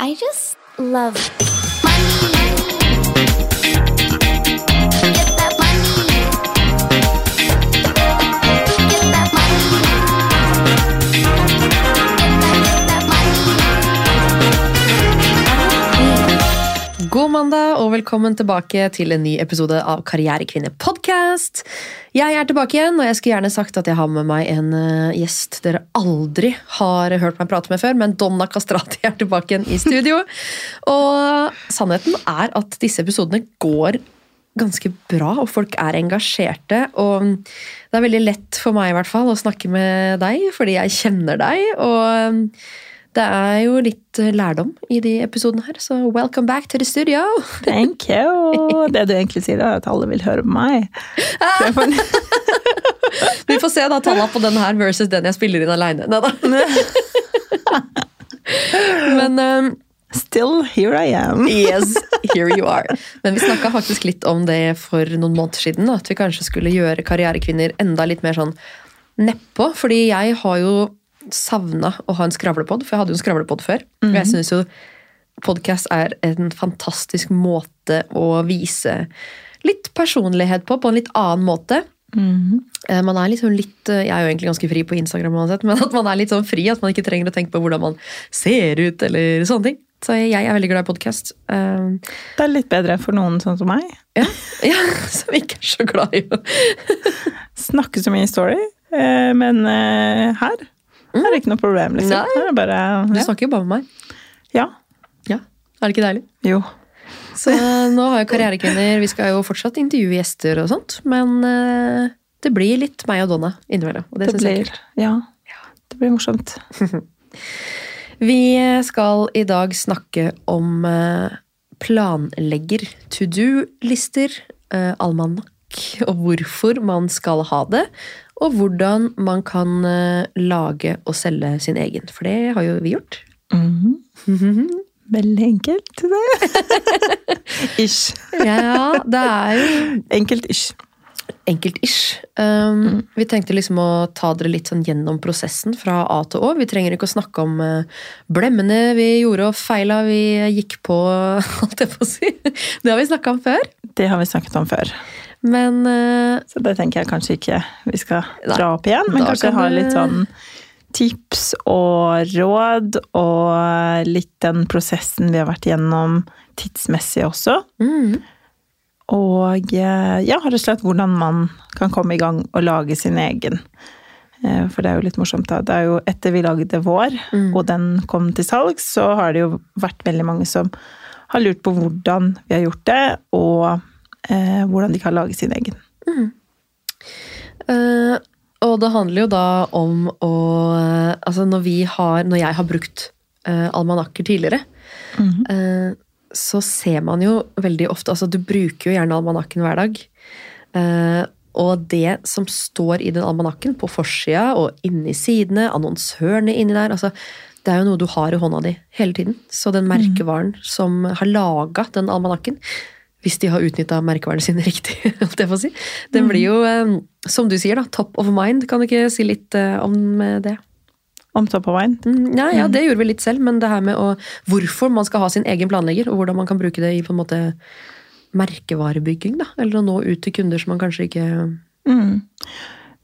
I just love mandag og velkommen tilbake til en ny episode av Karrierekvinne podcast. Jeg er tilbake igjen, og jeg skulle gjerne sagt at jeg har med meg en eh, gjest dere aldri har hørt meg prate med før, men Donna Castrati er tilbake igjen i studio. Og sannheten er at disse episodene går ganske bra, og folk er engasjerte. Og det er veldig lett for meg i hvert fall å snakke med deg, fordi jeg kjenner deg. og... Det er jo litt eh, lærdom i de episodene her, så welcome back to the studio! Thank you! Det du egentlig sier, er at alle vil høre på meg. Vi får se da tallene på den her versus den jeg spiller inn aleine. Men um, Still here I am. yes, here you are. Men vi snakka faktisk litt om det for noen måneder siden. da, At vi kanskje skulle gjøre karrierekvinner enda litt mer sånn nedpå. Fordi jeg har jo savna å ha en skravlepod, for jeg hadde jo en skravlepod før. Og jeg syns jo podkast er en fantastisk måte å vise litt personlighet på, på en litt annen måte. Eh, Man er liksom litt, eh, Jeg er jo egentlig ganske fri på Instagram, uansett, men at man er litt sånn fri. At man ikke trenger å tenke på hvordan man ser ut, eller sånne ting. Så jeg er veldig glad i podkast. Det er litt bedre for noen sånn som meg. Ja, ja, som ikke er så glad i å Snakke så mye story. eh, Men eh, her er det ikke noe problem, liksom. Nei. Her er det bare Du ja. snakker jo bare med meg. ja. Ja, Er det ikke deilig? Jo. Så eh, nå har jo Karrierekvinner Vi skal jo fortsatt intervjue gjester og sånt, men eh, det blir litt meg og Donna innimellom. Og det, Det synes jeg er kult. ja. det blir morsomt. Vi skal i dag snakke om eh, planlegger, to do-lister, almanakk, og hvorfor man skal ha det, og hvordan man kan eh, lage og selge sin egen. For det har jo vi gjort. Mhm. Veldig enkelt, det. Ish. Ja, det er jo Enkelt ish. enkelt-ish. Um, Vi tenkte liksom å ta dere litt sånn gjennom prosessen fra A til Å. Vi trenger ikke å snakke om uh, blemmene vi gjorde og feila vi gikk på, holdt jeg på å si. Det har vi snakka om før. Det har vi snakket om før. Men uh, Så det tenker jeg kanskje ikke vi skal Nei, dra opp igjen. Men kanskje kan ha litt sånn tips og råd, og litt den prosessen vi har vært gjennom tidsmessig også. mm, Og eh, ja, rett og slett hvordan man kan komme i gang og lage sin egen. Eh, For det er jo litt morsomt, da. Det er jo etter vi lagde vår, og den kom til salgs, så har det jo vært veldig mange som har lurt på hvordan vi har gjort det, og eh, hvordan de kan lage sin egen. uh, Og det handler jo da om å uh, Altså når vi har Når jeg har brukt eh, almanakker tidligere, uh, så ser man jo veldig ofte Altså du bruker jo gjerne almanakken hver dag. Uh, og det som står i den almanakken, på forsida og inni sidene, annonsørene inni der altså, Det er jo noe du har i hånda di hele tiden. Så den merkevaren som har laga den almanakken, hvis de har utnytta merkevaren sine riktig, det si, den blir jo, eh, som du sier, da, top of mind. Kan du ikke si litt eh, om eh, det? Om top of mind. Mm, ja, ja, det gjorde vi litt selv, men det her med å, hvorfor man skal ha sin egen planlegger, og hvordan man kan bruke det i på en måte merkevarebygging, da, eller å nå ut til kunder som man kanskje ikke Mm.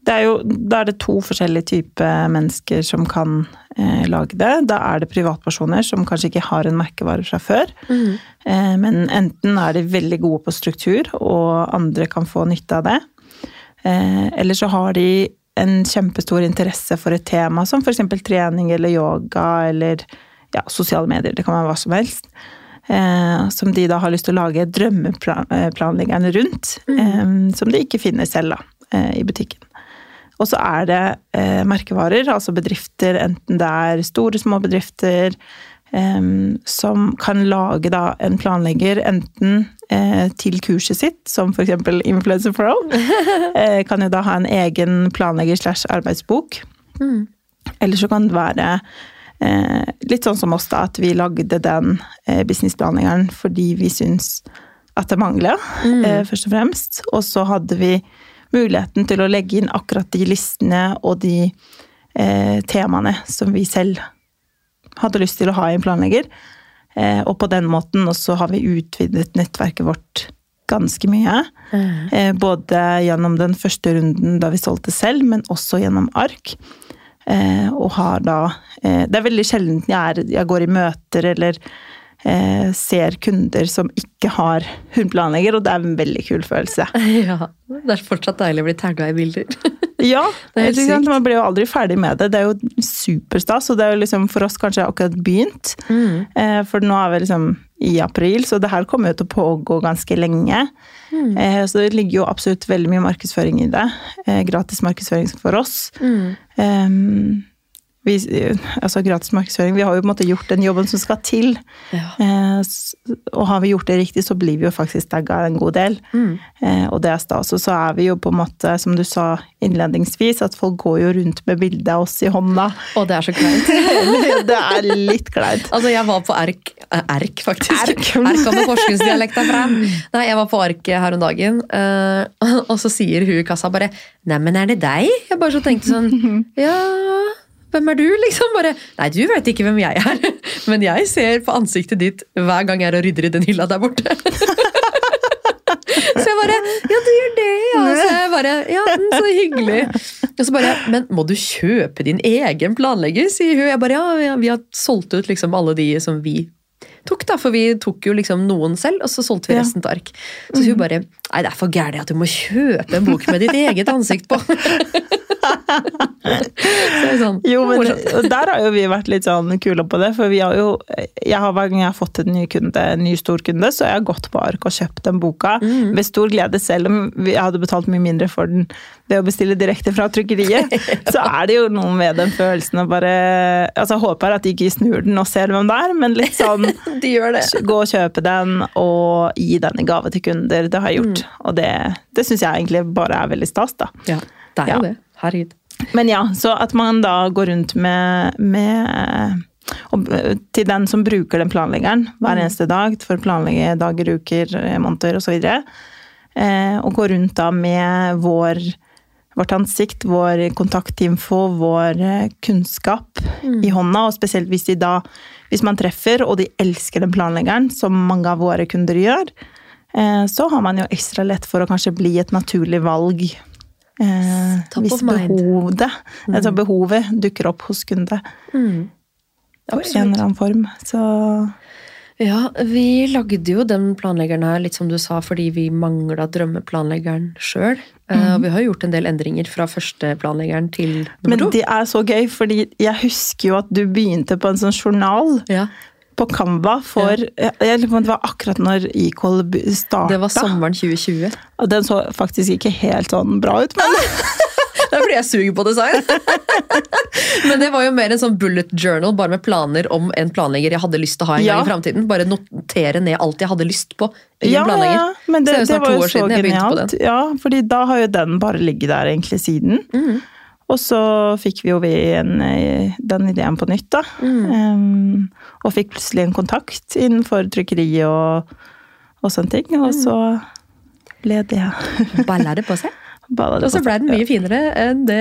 Det er jo, da er det to forskjellige typer mennesker som kan eh, lage det. Da er det privatpersoner som kanskje ikke har en merkevare fra før. Eh, men enten er de veldig gode på struktur, og andre kan få nytte av det. Eh, eller så har de en kjempestor interesse for et tema, som f.eks. trening eller yoga eller ja, sosiale medier. Det kan være hva som helst. Eh, som de da har lyst til å lage drømmeplanleggerne rundt. Eh, som de ikke finner selv da, eh, i butikken. Og så er det eh, merkevarer, altså bedrifter, enten det er store, små bedrifter, eh, som kan lage da en planlegger enten eh, til kurset sitt, som f.eks. Influencer Pro, eh, kan jo da ha en egen planlegger slash arbeidsbok. Eller så kan det være eh, litt sånn som oss, da, at vi lagde den eh, businessplanleggeren fordi vi syns at det mangla, eh, først og fremst. Og så hadde vi muligheten til å legge inn akkurat de listene og de eh, temaene som vi selv hadde lyst til å ha i en planlegger. Eh, og på den måten også har vi utvidet nettverket vårt ganske mye. Eh, både gjennom den første runden da vi solgte selv, men også gjennom ARK. Eh, og har da eh, Det er veldig sjelden jeg, er, jeg går i møter eller eh, ser kunder som ikke har hundeplanlegger, og det er en veldig kul følelse. Ja, Det er fortsatt deilig å bli tagga i bilder. Ja, er man blir jo aldri ferdig med det. Det er jo superstas, og det er jo liksom for oss kanskje akkurat begynt. Eh, For nå er vi liksom i april, så det her kommer jo til å pågå ganske lenge. Eh, Så det ligger jo absolutt veldig mye markedsføring i det. Eh, Gratis markedsføring for oss. Eh, Vi, altså gratis markedsføring, vi har jo på en måte gjort den jobben som skal til. Ja. Eh, Og har vi gjort det riktig, så blir vi jo faktisk tagga en god del. Eh, Og det er stas. Og så er vi jo på en måte, som du sa innledningsvis, at folk går jo rundt med bilde av oss i hånda. Og det er så kleint. det er litt kleint. Altså, jeg var på Erk Erk, faktisk. Erk. Erk kommer porsgrunnsdialekta fram. Nei, jeg var på Ark her om dagen, eh, og så sier hun i kassa bare 'Neimen, er det deg?' Jeg bare så tenkte sånn Ja, hvem er du, liksom? Bare Nei, du vet ikke hvem jeg er, men jeg ser på ansiktet ditt hver gang jeg er og rydder i den hylla der borte. Så jeg bare Ja, du gjør det, ja. Så jeg bare Ja, mm, så hyggelig. Og så bare Men må du kjøpe din egen planlegger, sier hun. Jeg bare ja, ja vi har solgt ut liksom alle de som vi tok, da. For vi tok jo liksom noen selv, og så solgte vi resten til ark. Så hun bare Nei, det er for gærent at du må kjøpe en bok med ditt eget ansikt på. så sånn, Jo, men der har jo vi vært litt sånn kule på det, for vi har jo jeg har, Hver gang jeg har fått en ny kunde, en ny stor kunde, så har jeg gått på ark og kjøpt den boka med stor glede, selv om jeg hadde betalt mye mindre for den ved å bestille direkte fra trykkeriet. Så er det jo noe med den følelsen å bare altså Jeg håper at de ikke snur den og ser hvem det er, men litt sånn De gjør det. Gå og kjøpe den og gi den i gave til kunder. Det har jeg gjort. Og det, det syns jeg egentlig bare er veldig stas, da. Ja, det er Ja. jo det. Herregud. Men ja, så at man da går rundt med, med og til den som bruker den planleggeren hver eneste dag for å planlegge dager, uker, eh, måneder osv. Eh, og går rundt da med vår, vårt ansikt, vår kontaktinfo, vår kunnskap kunnskap i hånda. Og spesielt hvis, da, hvis man treffer, og de elsker den planleggeren, som mange av våre kunder gjør, eh, så har man jo ekstra lett for å kanskje bli et naturlig valg. Eh, hvis behovet, mm. altså behovet dukker opp hos kunde på en eller annen form. Så Ja, vi lagde jo den planleggeren her, litt som du sa, fordi vi mangla drømmeplanleggeren sjøl. Og vi har gjort en del endringer fra første planleggeren til nummer Men det er så gøy, fordi jeg husker jo at du begynte på en sånn journal Ja, på Canva for ja. jeg Det var akkurat når Equal starta. det var sommeren 2020. Og den så faktisk ikke helt sånn bra ut, men Det er fordi jeg suger på design. Men det var jo mer en sånn bullet journal, bare med planer om en planlegger jeg hadde lyst til å ha en Ja. gang i fremtiden. Bare notere ned alt jeg hadde lyst på i ja, en planlegger. ja, men det, Så det det var jo så genialt. Ja, fordi da har jo den bare ligget der egentlig siden. Mhm. Og så fikk vi jo vi en, eh, den ideen på nytt, da. Mm. Um, og fikk plutselig en kontakt innenfor trykkeri og, og sånne ting. Og Mhm. så ble det Balla det på seg. balla det Og så ble den mye finere enn det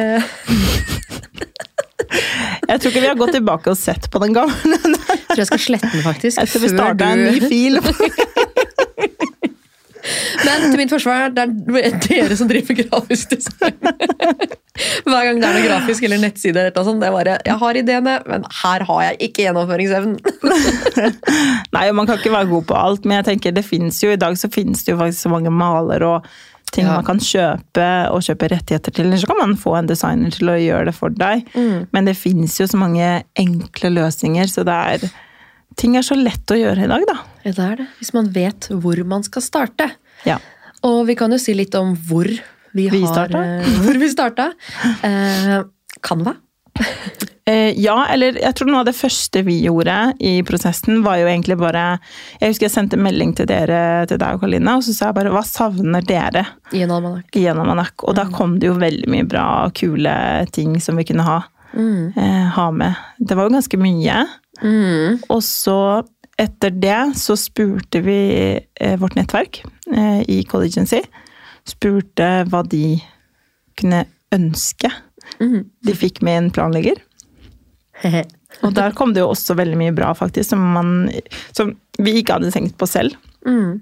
Jeg tror ikke vi har gått tilbake og sett på den gamle. Jeg tror jeg skal slette den, faktisk. Jeg tror vi starta en ny fil. Men til mitt forsvar, det er dere som driver grafisk design. Hver gang det er noe grafisk eller nettside, eller sånt, det er bare Jeg har ideene, men her har jeg ikke gjennomføringsevnen. Nei, man kan ikke være god på alt, men jeg tenker det finnes jo i dag så finnes det jo faktisk så mange maler og ting Ja. man kan kjøpe og kjøpe rettigheter til. Eller så kan man få en designer til å gjøre det for deg. Mm. Men det finnes jo så mange enkle løsninger, så det er Ting er så lett å gjøre i dag, da. Ja, det er det. Hvis man vet hvor man skal starte. Ja. Og vi kan jo si litt om hvor vi, Vi har starta. eh, Hvor vi starta. Eh, Canva. Eh, ja, eller jeg tror noe av det første vi gjorde i prosessen, var jo egentlig bare Jeg husker jeg sendte melding til dere, til deg og Karoline, og så sa jeg bare hva savner dere I en almanakk. i en almanakk? Og da kom det jo veldig mye bra, og kule ting som vi kunne ha, eh, ha med. Det var jo ganske mye. Mm. Og så etter det så spurte vi eh, vårt nettverk eh, i Collegency. Spurte hva de kunne ønske Mm. de fikk med en planlegger. Og der kom det jo også veldig mye bra, faktisk, som, man, som vi ikke hadde tenkt på selv. Mm.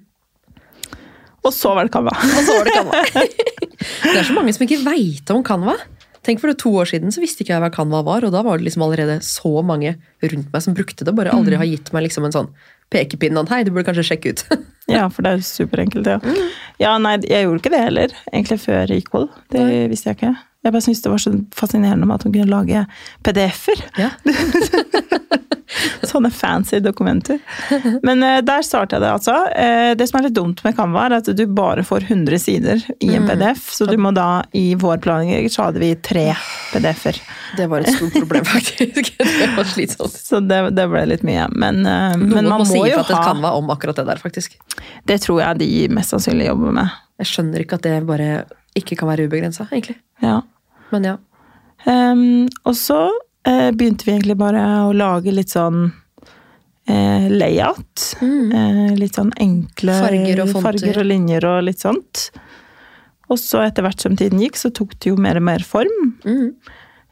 Og så var det Canva. Og så var det Canva. det er så mange som ikke veit om Canva. Tenk for det to år siden så visste ikke jeg hva Canva var, og da var det liksom allerede så mange rundt meg som brukte det. Bare aldri har gitt meg liksom en sånn pekepinn at hei, du burde kanskje sjekke ut. Ja, for det er superenkelt, ja. Ja, nei, jeg gjorde ikke det heller, egentlig før Equal. Det Nei. visste jeg ikke. Jeg bare syntes det var så fascinerende med at hun kunne lage PDF-er. Ja. Sånne fancy dokumenter. Men eh, der startet jeg det, altså. Eh, det som er litt dumt med Canva, er at du bare får 100 sider i en PDF. Så du må da, i vår planlegging, så hadde vi tre PDF-er. Det var et stort problem, faktisk. Det var slitsomt. Så det, det ble litt mye. Men, eh, Noen men man må, si må jo fra til ha Canva om akkurat det der, faktisk. Det tror jeg de mest sannsynlig jobber med. Jeg skjønner ikke at det bare ikke kan være ubegrensa, egentlig. Ja. Men ja. Um, og så uh, begynte vi egentlig bare å lage litt sånn eh, layout. Eh, litt sånn enkle Mm. Farger og farger og linjer og litt sånt. Og så etter hvert som tiden gikk, så tok det jo mer og mer form. Mm.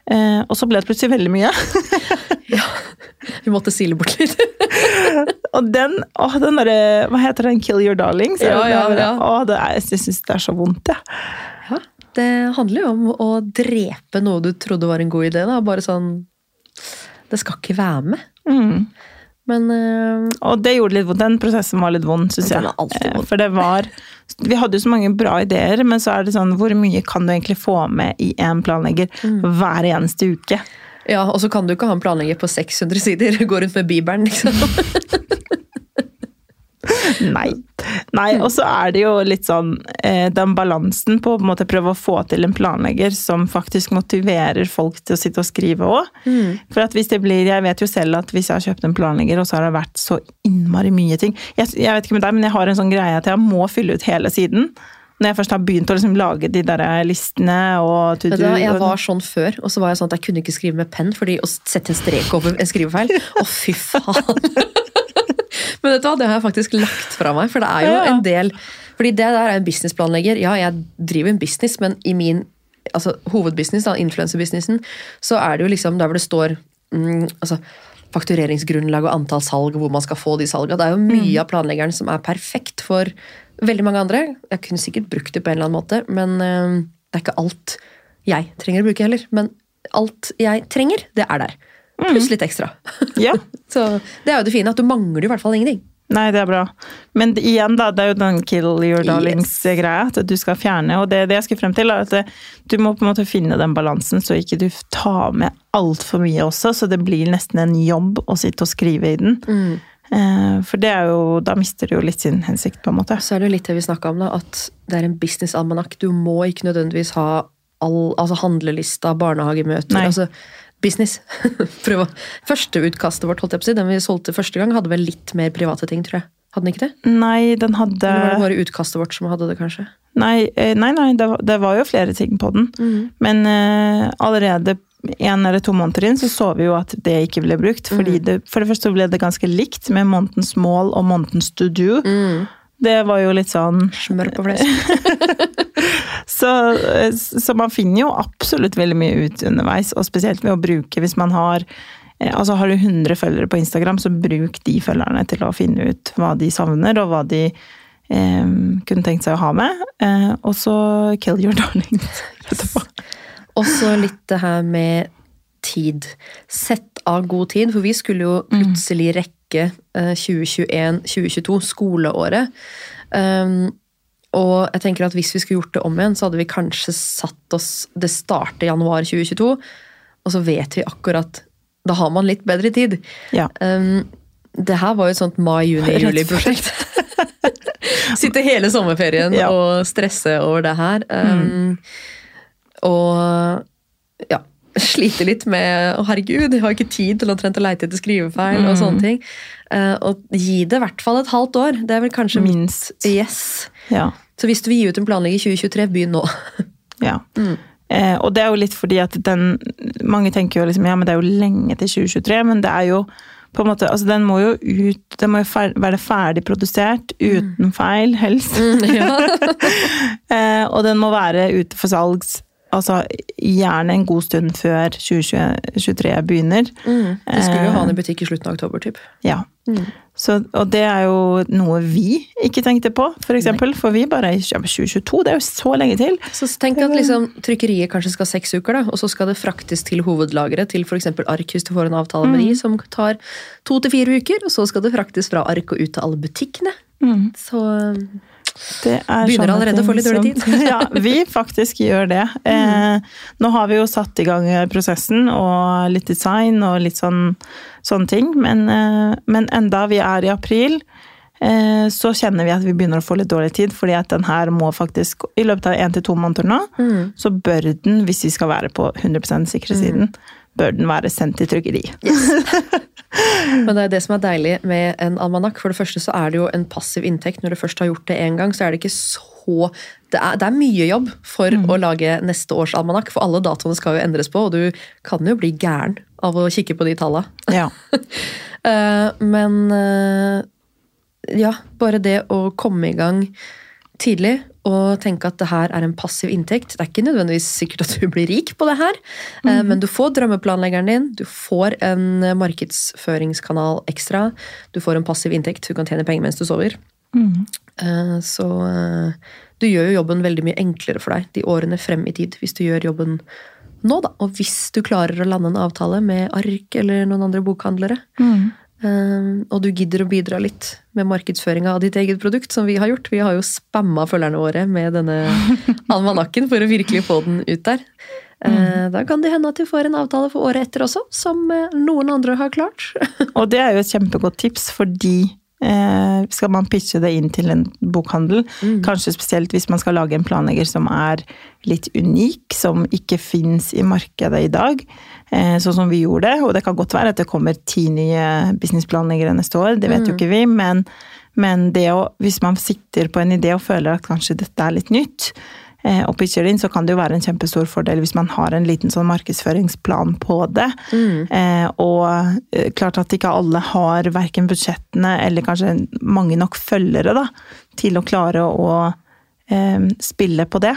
Eh, og så ble det plutselig veldig mye. ja, Vi måtte sile bort litt. og den, å, den derre Hva heter den? Kill your darlings? Er Ja, ja, ja. Åh, det er, jeg syns det er så vondt, jeg. Ja, det handler jo om å drepe noe du trodde var en god idé. Da. Bare sånn Det skal ikke være med. Mm. Men uh, Og det gjorde litt vondt. Den prosessen var litt vond, syns jeg. Eh. For det var Vi hadde jo så mange bra ideer, men så er det sånn Hvor mye kan du egentlig få med i en planlegger Mm. hver eneste uke? ja, og så kan du ikke ha en planlegger på 600 sider. Gå rundt med bibelen, liksom. Nei. Nei, og så er det jo litt sånn eh, den balansen på å prøve å få til en planlegger som faktisk motiverer folk til å sitte og skrive òg. Mm. For at hvis det blir Jeg vet jo selv at hvis jeg har kjøpt en planlegger, og så har det vært så innmari mye ting Jeg, jeg vet ikke med deg, men jeg har en sånn greie at jeg må fylle ut hele siden. Når jeg først har begynt å liksom lage de der listene og to do Jeg var sånn før, og så var jeg sånn at jeg kunne ikke skrive med penn fordi å sette en strek over en skrivefeil Å, fy faen! Men vet du hva, det har jeg faktisk lagt fra meg, for det er jo en del Fordi det der er en businessplanlegger. Ja, jeg driver en business, men i min altså, hovedbusiness, influenserbusinessen, så er det jo liksom der hvor det står mm, altså, faktureringsgrunnlag og antall salg, hvor man skal få de salgene. Det er jo mye av planleggeren som er perfekt for veldig mange andre. Jeg kunne sikkert brukt det på en eller annen måte, men eh, det er ikke alt jeg trenger å bruke heller. Men alt jeg trenger, det er der. Pluss litt ekstra. Ja. Så det er jo det fine, at du mangler i hvert fall ingenting. Nei, det er bra. Men igjen, da, det er jo den kill your darlings-greia. At du skal fjerne. Og det, det jeg skulle frem til, er at du må på en måte finne den balansen, så ikke du tar med altfor mye også. Så det blir nesten en jobb å sitte og skrive i den. Eh, For det er jo Da mister det jo litt sin hensikt, på en måte. Så er det jo litt det vi snakka om, da, at det er en businessalmanakk. Du må ikke nødvendigvis ha all, altså handlelista, barnehagemøter. Nei. altså Business. Prøv å Første utkastet vårt, holdt jeg på å si, den vi solgte første gang, hadde vel litt mer private ting, tror jeg. Hadde den ikke det? Nei, den hadde Eller var det bare utkastet vårt som hadde det, kanskje? Nei, eh, nei, nei det, var, det var jo flere ting på den. Men uh, allerede en eller to måneder inn så så vi jo at det ikke ble brukt. fordi det, For det første ble det ganske likt med månedens mål og månedens to do. Det var jo litt sånn Smør på flesk. så, så man finner jo absolutt veldig mye ut underveis, og spesielt ved å bruke hvis man har eh, Altså Har du 100 følgere på Instagram, så bruk de følgerne til å finne ut hva de savner, og hva de eh, kunne tenkt seg å ha med. Eh, og så kill your darlings etterpå. Også litt det her med tid. Sett av god tid, for vi skulle jo plutselig rekke eh, 2021-2022, skoleåret. Um, og jeg tenker at hvis vi skulle gjort det om igjen, så hadde vi kanskje satt oss Det starter januar 2022, og så vet vi akkurat Da har man litt bedre tid. Ja. Um, det her var jo et sånt mai-juni-juli-prosjekt. Sitte hele sommerferien Ja. og stresse over det her. Um, Og ja, slite litt med Å, herregud, jeg har ikke tid til å leite etter skrivefeil og sånne ting. Uh, og gi det i hvert fall et halvt år. Det er vel kanskje Minst. mitt Yes. Ja. Så hvis du vil gi ut en planlegger i 2023, begynn nå. ja. Eh, og det er jo litt fordi at den Mange tenker jo liksom ja, men det er jo lenge til 2023, men det er jo på en måte, altså Den må jo ut, den må jo fer være ferdig produsert, uten feil, helst. ja. Eh, og den må være ute for salgs altså, gjerne en god stund før 2023 begynner. Det skulle jo ha den i butikk i slutten av oktober, typ. Ja. Så, og det er jo noe vi ikke tenkte på, for eksempel. For vi bare ja, 2022, det er jo så lenge til. Så tenk at liksom, trykkeriet kanskje skal seks uker, da, og så skal det fraktes til hovedlageret til f.eks. Ark hvis du får en avtale med de, som tar to til fire uker. Og så skal det fraktes fra Ark og ut til alle butikkene. Så Det er Begynner allerede å få litt dårlig tid. ja, vi faktisk gjør det. Eh, nå har vi jo satt i gang prosessen og litt design og litt sånn, sånne ting, men, eh, men enda vi er i april, eh, så kjenner vi at vi begynner å få litt dårlig tid, fordi at den her må faktisk, i løpet av en til to måneder nå, så bør den, hvis vi skal være på 100 sikre siden, bør den være sendt til trykkeri. Men det er det som er deilig med en almanakk. For det første så er det jo en passiv inntekt. Når du først har gjort det én gang, så er det ikke så Det er, det er mye jobb for å lage neste års almanakk, for alle datoene skal jo endres på, og du kan jo bli gæren av å kikke på de tallene. Ja. Eh, men eh, ja, bare det å komme i gang tidlig og tenke at det her er en passiv inntekt. Det er ikke nødvendigvis sikkert at du blir rik på det her, mm. men du får drømmeplanleggeren din, du får en markedsføringskanal ekstra, du får en passiv inntekt, du kan tjene penger mens du sover. Mm. Så eh, du gjør jo jobben veldig mye enklere for deg de årene frem i tid, hvis du gjør jobben nå, da. Og hvis du klarer å lande en avtale med Ark eller noen andre bokhandlere, eh, og du gidder å bidra litt med markedsføringa av ditt eget produkt, som vi har gjort. Vi har jo spamma følgerne våre med denne almanakken for å virkelig få den ut der. Mm. Da kan det hende at du får en avtale for året etter også, som eh, noen andre har klart. Og det er jo et kjempegodt tips, fordi eh, skal man pitche det inn til en bokhandel, kanskje spesielt hvis man skal lage en planlegger som er litt unik, som ikke fins i markedet i dag, eh, sånn som vi gjorde. Det. Og det kan godt være at det kommer ti nye businessplanleggere neste år, det vet jo ikke vi, men, men det å, hvis man sitter på en idé og føler at kanskje dette er litt nytt, eh, og pitcher inn, så kan det jo være en kjempestor fordel hvis man har en liten sånn markedsføringsplan på det. Eh, og eh, klart at ikke alle har verken budsjettene eller kanskje mange nok følgere da, til å klare å eh, spille på det.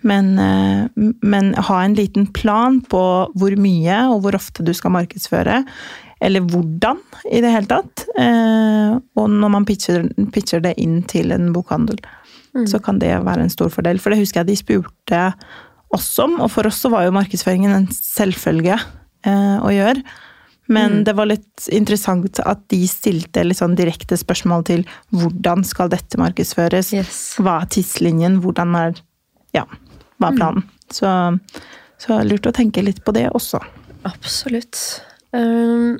Men, eh, men ha en liten plan på hvor mye og hvor ofte du skal markedsføre. Eller hvordan, i det hele tatt. Eh, og når man pitcher, pitcher det inn til en bokhandel, så kan det være en stor fordel. For det husker jeg de spurte oss om, og for oss så var jo markedsføringen en selvfølge eh, å gjøre. Men det var litt interessant at de stilte litt sånn direkte spørsmål til hvordan skal dette markedsføres? Yes. Hva er tidslinjen? Hvordan er Ja, hva er planen? Så, så lurt å tenke litt på det også. Absolutt. Um,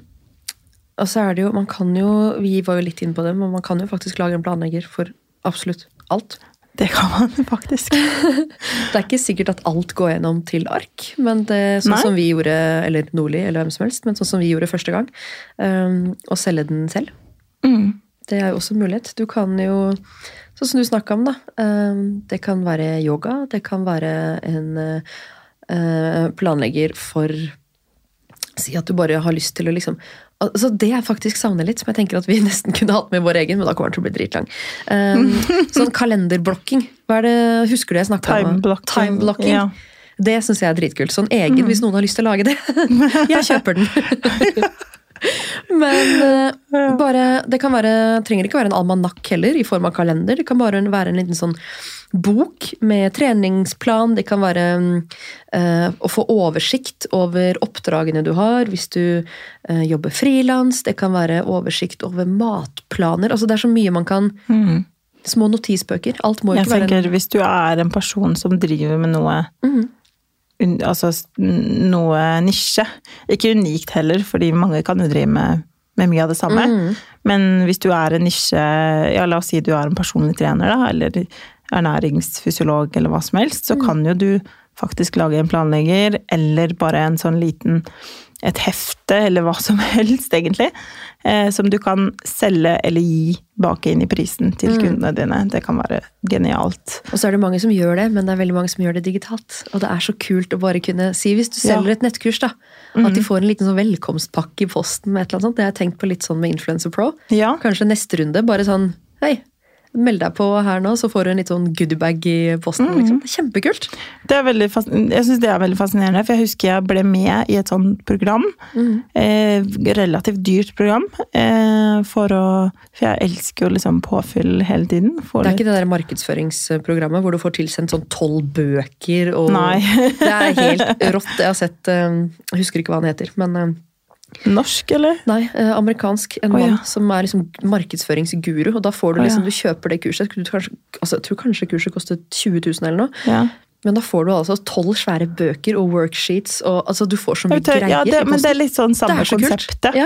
og så er det jo, man kan jo, vi var jo litt inne på det, men man kan jo faktisk lage en planlegger for absolutt alt. Det kan man faktisk. Det er ikke sikkert at alt går gjennom til ark, men det, sånn Nei. som vi gjorde, eller Nordli, eller hvem som helst, men sånn som vi gjorde første gang, um, å selge den selv. Mm. Det er jo også en mulighet. Du kan jo, sånn som du snakka om, da. um, Det kan være yoga, det kan være en uh, planlegger for Si at du bare har lyst til å liksom altså Det jeg faktisk savner litt, som jeg tenker at vi nesten kunne hatt med vår egen, men da kommer den til å bli dritlang. Um, sånn kalenderblokking. Hva er det, Husker du jeg snakka om? Timeblocking, Timeblocking. ja. Det syns jeg er dritkult. Sånn egen, hvis noen har lyst til å lage det. jeg kjøper den. Men uh, bare, det kan være, trenger ikke være en almanakk heller, i form av kalender. Det kan bare være en liten sånn bok med treningsplan. Det kan være mm, eh, å få oversikt over oppdragene du har hvis du eh, jobber frilans. Det kan være oversikt over matplaner. Altså Det er så mye man kan Små notisbøker. Alt må Jeg ikke være tenker hvis du er en person som driver med noe mm Altså noe nisje. Ikke unikt heller, fordi mange kan jo drive med, med mye av det samme. Men hvis du er en nisje Ja, la oss si du er en personlig trener, da, eller ernæringsfysiolog, eller hva som helst, så kan jo du faktisk lage en planlegger, eller bare en sånn liten et hefte, eller hva som helst, egentlig, eh, som du kan selge eller gi bak inn i prisen til kundene dine. Det kan være genialt. Og så er det mange som gjør det, men det er veldig mange som gjør det digitalt. Og det er så kult å bare kunne si, hvis du Ja. selger et nettkurs, da, at de får en liten sånn velkomstpakke i posten med et eller annet sånt. Det har jeg tenkt på litt sånn med Influencer Pro. Ja. Kanskje neste runde bare sånn Hei, Meld deg på her nå, så får du en litt sånn goodiebag i posten. Mm. Liksom. Kjempekult. Det er veldig jeg syns det er veldig fascinerende, for jeg husker jeg ble med i et sånt program. Eh, relativt dyrt program. Eh, for å For jeg elsker jo liksom påfyll hele tiden. Får Det er litt- ikke det der markedsføringsprogrammet hvor du får tilsendt sånn tolv bøker og Nei. Det er helt rått. Jeg har sett eh, Jeg husker ikke hva han heter, men eh, Norsk, eller? Nei, eh, amerikansk. En Å, ja. mann som er liksom markedsføringsguru. Og da får du liksom, liksom, ja. du kjøper det kurset. Du kanskje, altså, jeg tror kanskje kurset kostet 20 000 eller noe. Ja. Men da får du altså tolv svære bøker og worksheets. Og, altså, du får så mye tør, greier. det, men det er litt sånn samme så konseptet.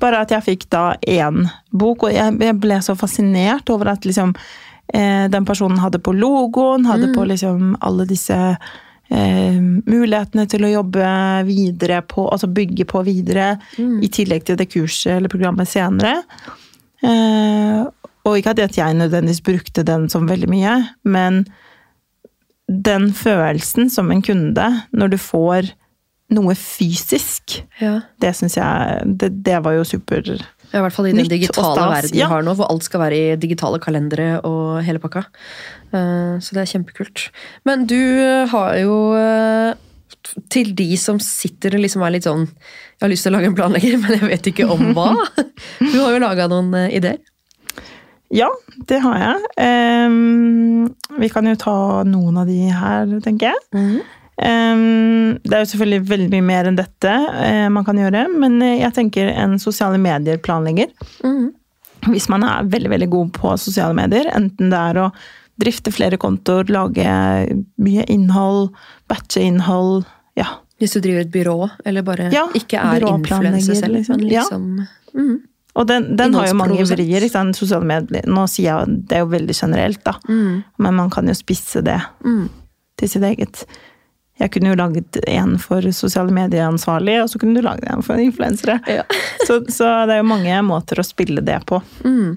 Bare at jeg fikk da én bok, og jeg, jeg ble så fascinert over at liksom eh, den personen hadde på logoen, hadde Mm. på liksom alle disse eh, mulighetene til å jobbe videre på, altså bygge på videre, Mm. i tillegg til det kurset eller programmet senere. Eh, og ikke at jeg nødvendigvis brukte den som veldig mye, men den følelsen som en kunde når du får noe fysisk, Ja. det syns jeg det, det var jo super Ja, I hvert fall i den digitale verden vi har nå, hvor alt skal være i digitale kalendere og hele pakka. Eh, Så det er kjempekult. Men du eh, har jo eh, til de som sitter og liksom er litt sånn Jeg har lyst til å lage en planlegger, men jeg vet ikke om hva. Du har jo laga noen ideer. Ja, det har jeg. Um, vi kan jo ta noen av de her, tenker jeg. Ehm, det er jo selvfølgelig veldig mye mer enn dette uh, man kan gjøre, men eh, jeg tenker en sosiale medier-planlegger. Mm. Hvis man er veldig, veldig god på sosiale medier, enten det er å drifte flere kontoer, lage mye innhold, batche innhold, ja. Hvis du driver et byrå, eller bare Ja, ikke er influenser selv, liksom. men Ja. mhm. Og den, den har jo mange vrier. Sosiale medier. Nå sier jeg det er jo veldig generelt, da. Mm. Men man kan jo spisse det Mm. til sitt eget. Jeg kunne jo laget en for sosiale medieansvarlige, og så kunne du laget en for influensere. Ja. Så, så det er jo mange måter å spille det på. Mm.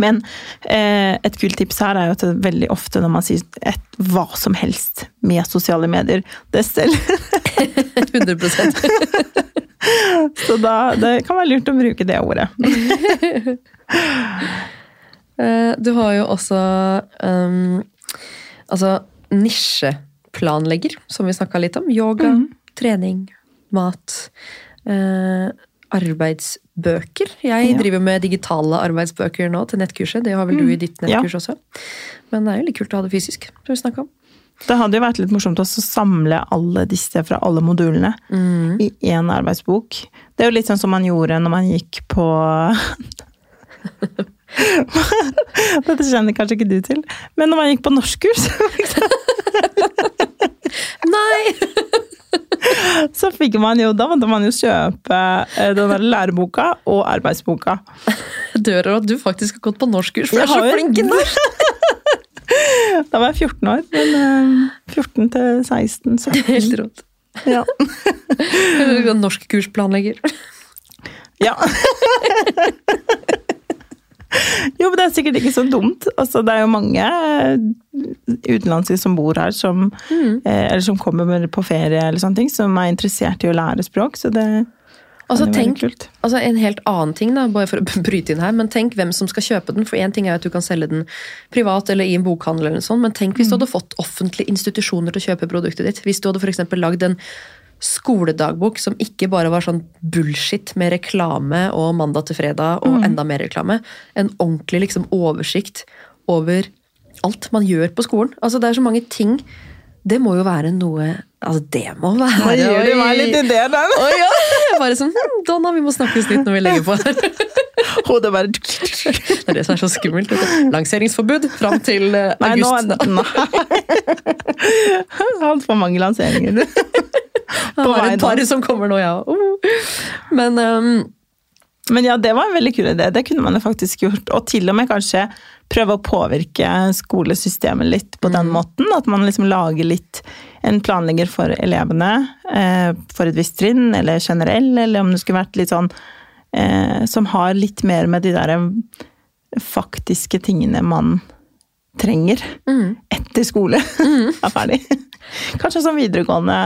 Men eh, et kult tips her er jo at det veldig ofte når man sier et, hva som helst med sosiale medier, det selv 100% Så da, det kan være lurt å bruke det ordet. Eh, Du har jo også um, altså nisjeplanlegger, som vi snakka litt om. Yoga, trening, mat. eh, arbeidsbøker. Jeg Ja. driver med digitale arbeidsbøker nå til nettkurset. Det har vel du i ditt Ja. nettkurs også. Men det er jo litt kult å ha det fysisk. som vi snakket om. Det hadde jo vært litt morsomt å samle alle disse fra alle modulene i én arbeidsbok. Det er jo litt sånn som man gjorde når man gikk på Dette kjenner kanskje ikke du til, men når man gikk på norskkurs, Nei! så fikk man jo Da måtte man jo kjøpe eh, den læreboka og arbeidsboka. Dør av at du faktisk har gått på norskkurs, for Jeg er så flink i norsk! Da var jeg 14 år, men eh, 14 til 16, 17 Helt rått. Ja. Norskkursplanlegger. Ja. Jo, men det er sikkert ikke så dumt. Altså, det er jo mange utenlandske som bor her, som, Mm. eh, eller som kommer med- på ferie, eller sånne ting, som er interessert i å lære språk. Så det Altså, tenk, altså En helt annen ting, da, bare for å bryte inn her, men tenk hvem som skal kjøpe den. For én ting er at du kan selge den privat eller i en bokhandel, eller sånt, men tenk hvis du hadde fått offentlige institusjoner til å kjøpe produktet ditt. Hvis du hadde for eksempel lagd en skoledagbok som ikke bare var sånn bullshit med reklame og mandag til fredag og enda mer reklame. En ordentlig liksom oversikt over alt man gjør på skolen. Altså Det er så mange ting. Det må jo være noe Altså, det må være Nå gjør du meg litt idé der. Oi, ja! Bare sånn hm, Donna, vi må snakkes litt når vi legger på her. Hodet bare Det er det som er så skummelt. Lanseringsforbud fram til august. Nei, nå. Nei. Altfor mange lanseringer. Vei et par som kommer nå, ja. Uh. Men um, Men ja, det var en veldig kul idé. Det kunne man faktisk gjort. Og til og med kanskje prøve å påvirke skolesystemet litt på den måten. At man liksom lager litt en planlegger for elevene eh, for et visst trinn, eller generell, eller om det skulle vært litt sånn eh, Som har litt mer med de der faktiske tingene man trenger etter skole er ferdig. Kanskje sånn videregående.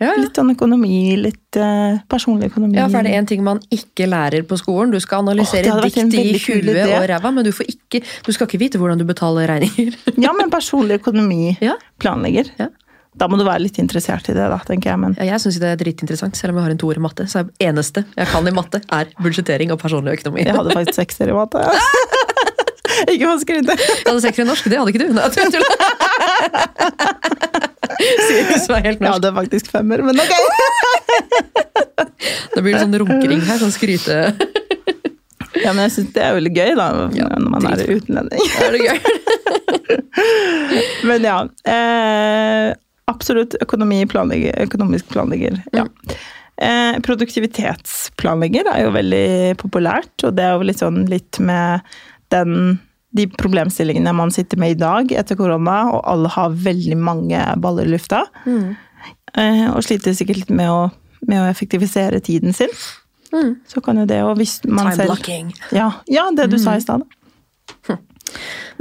Ja, ja. Litt sånn økonomi, litt uh, personlig økonomi. Ja, for er det én ting man ikke lærer på skolen? Du skal analysere en dikt i huet og ræva, men du, får ikke, du skal ikke vite hvordan du betaler regninger. Ja, men personlig økonomi Ja. planlegger. Ja. Da må du være litt interessert i det, da, tenker jeg. Men Ja, jeg syns det er dritinteressant, selv om jeg har en toer i matte. Så er det eneste jeg kan i matte, er budsjettering og personlig økonomi. jeg hadde faktisk sekser i matte. ikke for å skryte. Jeg hadde sekser i norsk, det hadde ikke du. Nei. Sirius var helt norsk. Ja, det er faktisk femmer, men ok. Da blir det sånn runkering her, sånn skryte... Ja, men jeg syns det er veldig gøy, da, Ja, når man er utlending. Er det gøy? Men ja. Eh, absolutt økonomi planlegger, økonomisk planlegger. Ja. Eh, produktivitetsplanlegger er jo veldig populært, og det er jo litt sånn litt med den de problemstillingene man sitter med i dag etter korona, og alle har veldig mange baller i lufta. Mm. og sliter sikkert litt med å, med å effektivisere tiden sin. Så kan jo det, og hvis man Time selv blocking. ja, ja, det du sa i stad.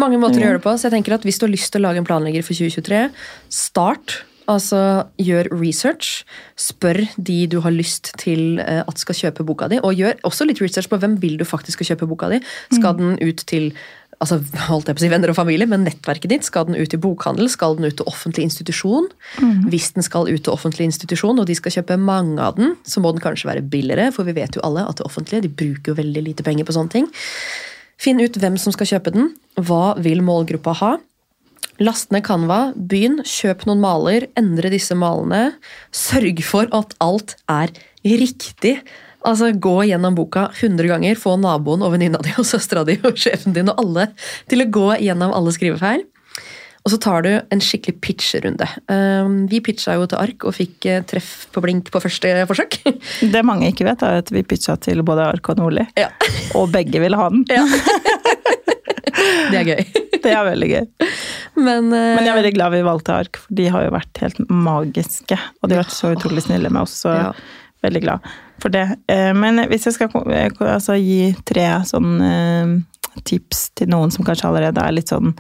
Mange måter å gjøre det på, så jeg tenker at hvis du har lyst til å lage en planlegger for 2023, start. Altså, gjør research. Spør de du har lyst til eh, at skal kjøpe boka di. Og gjør også litt research på hvem vil du faktisk skal kjøpe boka di. Skal den ut til altså, holdt jeg på å si venner og familie, men nettverket ditt? Skal den ut i bokhandel? Skal den ut til offentlig institusjon? Hvis den skal ut til offentlig institusjon, og de skal kjøpe mange av den, så må den kanskje være billigere, for vi vet jo alle at det offentlige de bruker jo veldig lite penger på sånne ting. Finn ut hvem som skal kjøpe den. Hva vil målgruppa ha? Last ned Canva, begynn, kjøp noen maler, endre disse malene. Sørg for at alt er riktig. Altså, Gå gjennom boka 100 ganger, få naboen og venninna di og søstera di og sjefen din og alle til å gå gjennom alle skrivefeil. Og så tar du en skikkelig pitcherunde. Um, Vi pitcha jo til ark og fikk eh, treff på blink på første forsøk. Det mange ikke vet, er at vi pitcha til både Ark og Nordli, Ja, og begge ville ha den. ja. Det er gøy. Det er veldig gøy. Men, uh, Men jeg er veldig glad vi valgte Ark, for de har jo vært helt magiske. Og de har vært så utrolig snille med oss, så Ja. Veldig glad for det. Eh, Men hvis jeg skal eh, altså, gi tre sånn eh, tips til noen som kanskje allerede er litt sånn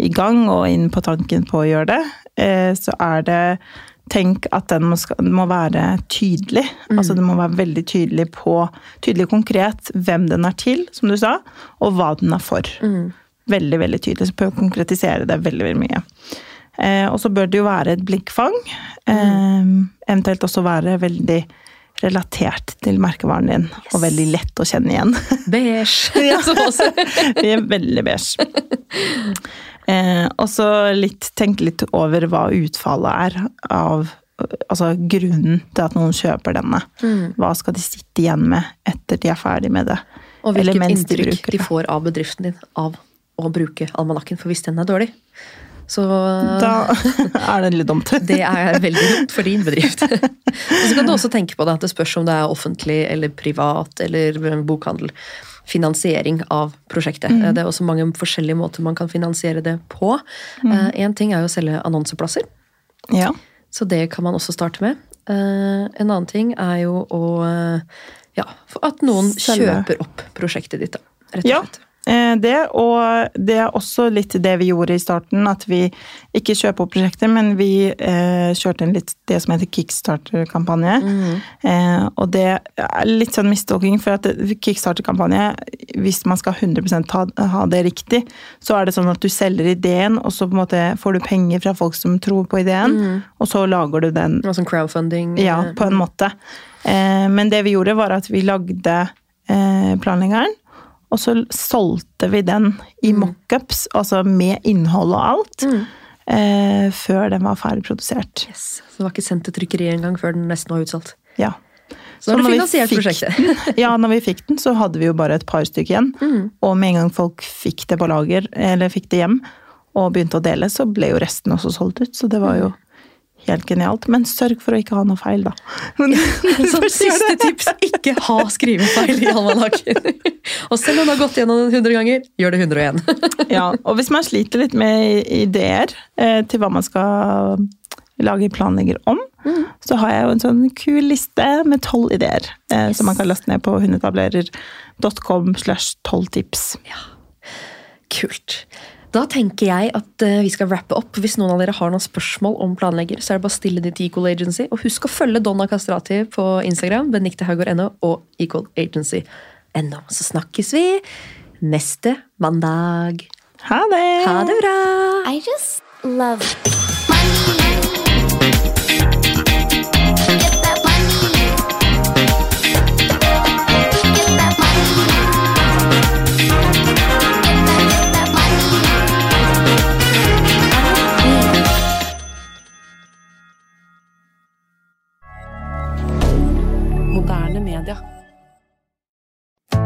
i gang og inn på tanken på å gjøre det, så er det Tenk at den må, skal, må være tydelig. Altså Den må være veldig tydelig på Tydelig konkret hvem den er til, som du sa, og hva den er for. Veldig, veldig tydelig. Så prøv å konkretisere det veldig, veldig mye. Eh, og så bør det jo være et blikkfang. Eh, eventuelt også være veldig relatert til merkevaren din, og veldig lett å kjenne igjen. Beige. Ja. Vi er veldig beige. Eh, og så tenke litt over hva utfallet er av Altså grunnen til at noen kjøper denne. Mm. Hva skal de sitte igjen med etter de er ferdig med det? Og hvilket inntrykk de de får av bedriften din av å bruke almanakken. For hvis den er dårlig, så Da er det litt dumt. det er veldig dumt for din bedrift. Og så kan du også tenke på det at det spørs om det er offentlig eller privat eller bokhandel. Finansiering av prosjektet. Mm. Det er også mange forskjellige måter man kan finansiere det på. Én ting er jo å selge annonseplasser. Ja. Så det kan man også starte med. Eh, en annen ting er jo å eh, Ja, at noen Selge. kjøper opp prosjektet ditt, da. Rett og slett. Eh, Det, og det er også litt det vi gjorde i starten, at vi ikke kjøper opp prosjekter, men vi eh, kjørte en litt det som heter Kickstarter-kampanje. Mm. Eh, og det er litt sånn mistolking, for at Kickstarter-kampanje, hvis man skal 100 ta, ha det riktig, så er det sånn at du selger ideen, og så på en måte får du penger fra folk som tror på ideen, og så lager du den Og sånn crowdfunding. ja, eh, på en måte. Eh, men det vi gjorde, var at vi lagde eh, planleggeren, og så solgte vi den i mockups, altså med innhold og alt, eh, før den var ferdig produsert. Yes. Så det var ikke sendt til trykkeriet engang før den nesten var utsolgt. Ja. Så så når vi. Den, ja, når vi fikk den, så hadde vi jo bare et par stykker igjen. Og med en gang folk fikk det på lager, eller fikk det hjem, og begynte å dele, så ble jo resten også solgt ut. Så det var jo helt genialt. Men sørg for å ikke ha noe feil, da. Men, så, siste tips, ikke ha skrivefeil i almanakken. Og selv om du har gått gjennom den 100 ganger, gjør det 101. Ja, og hvis man sliter litt med ideer eh, til hva man skal lage planlegger om, så har jeg jo en sånn kul liste med tolv ideer eh, som man kan laste ned på hundetablerer.com slash tolv tips. Kult. Da tenker jeg at eh, vi skal wrappe opp. Hvis noen av dere har noen spørsmål om planlegger, så er det bare å stille det til Equal Agency. Og husk å følge Donna Castrati på Instagram, beniktehaugård.no og Equal Agency.no. Så snakkes vi neste mandag. Ha det! Ha det bra! I just love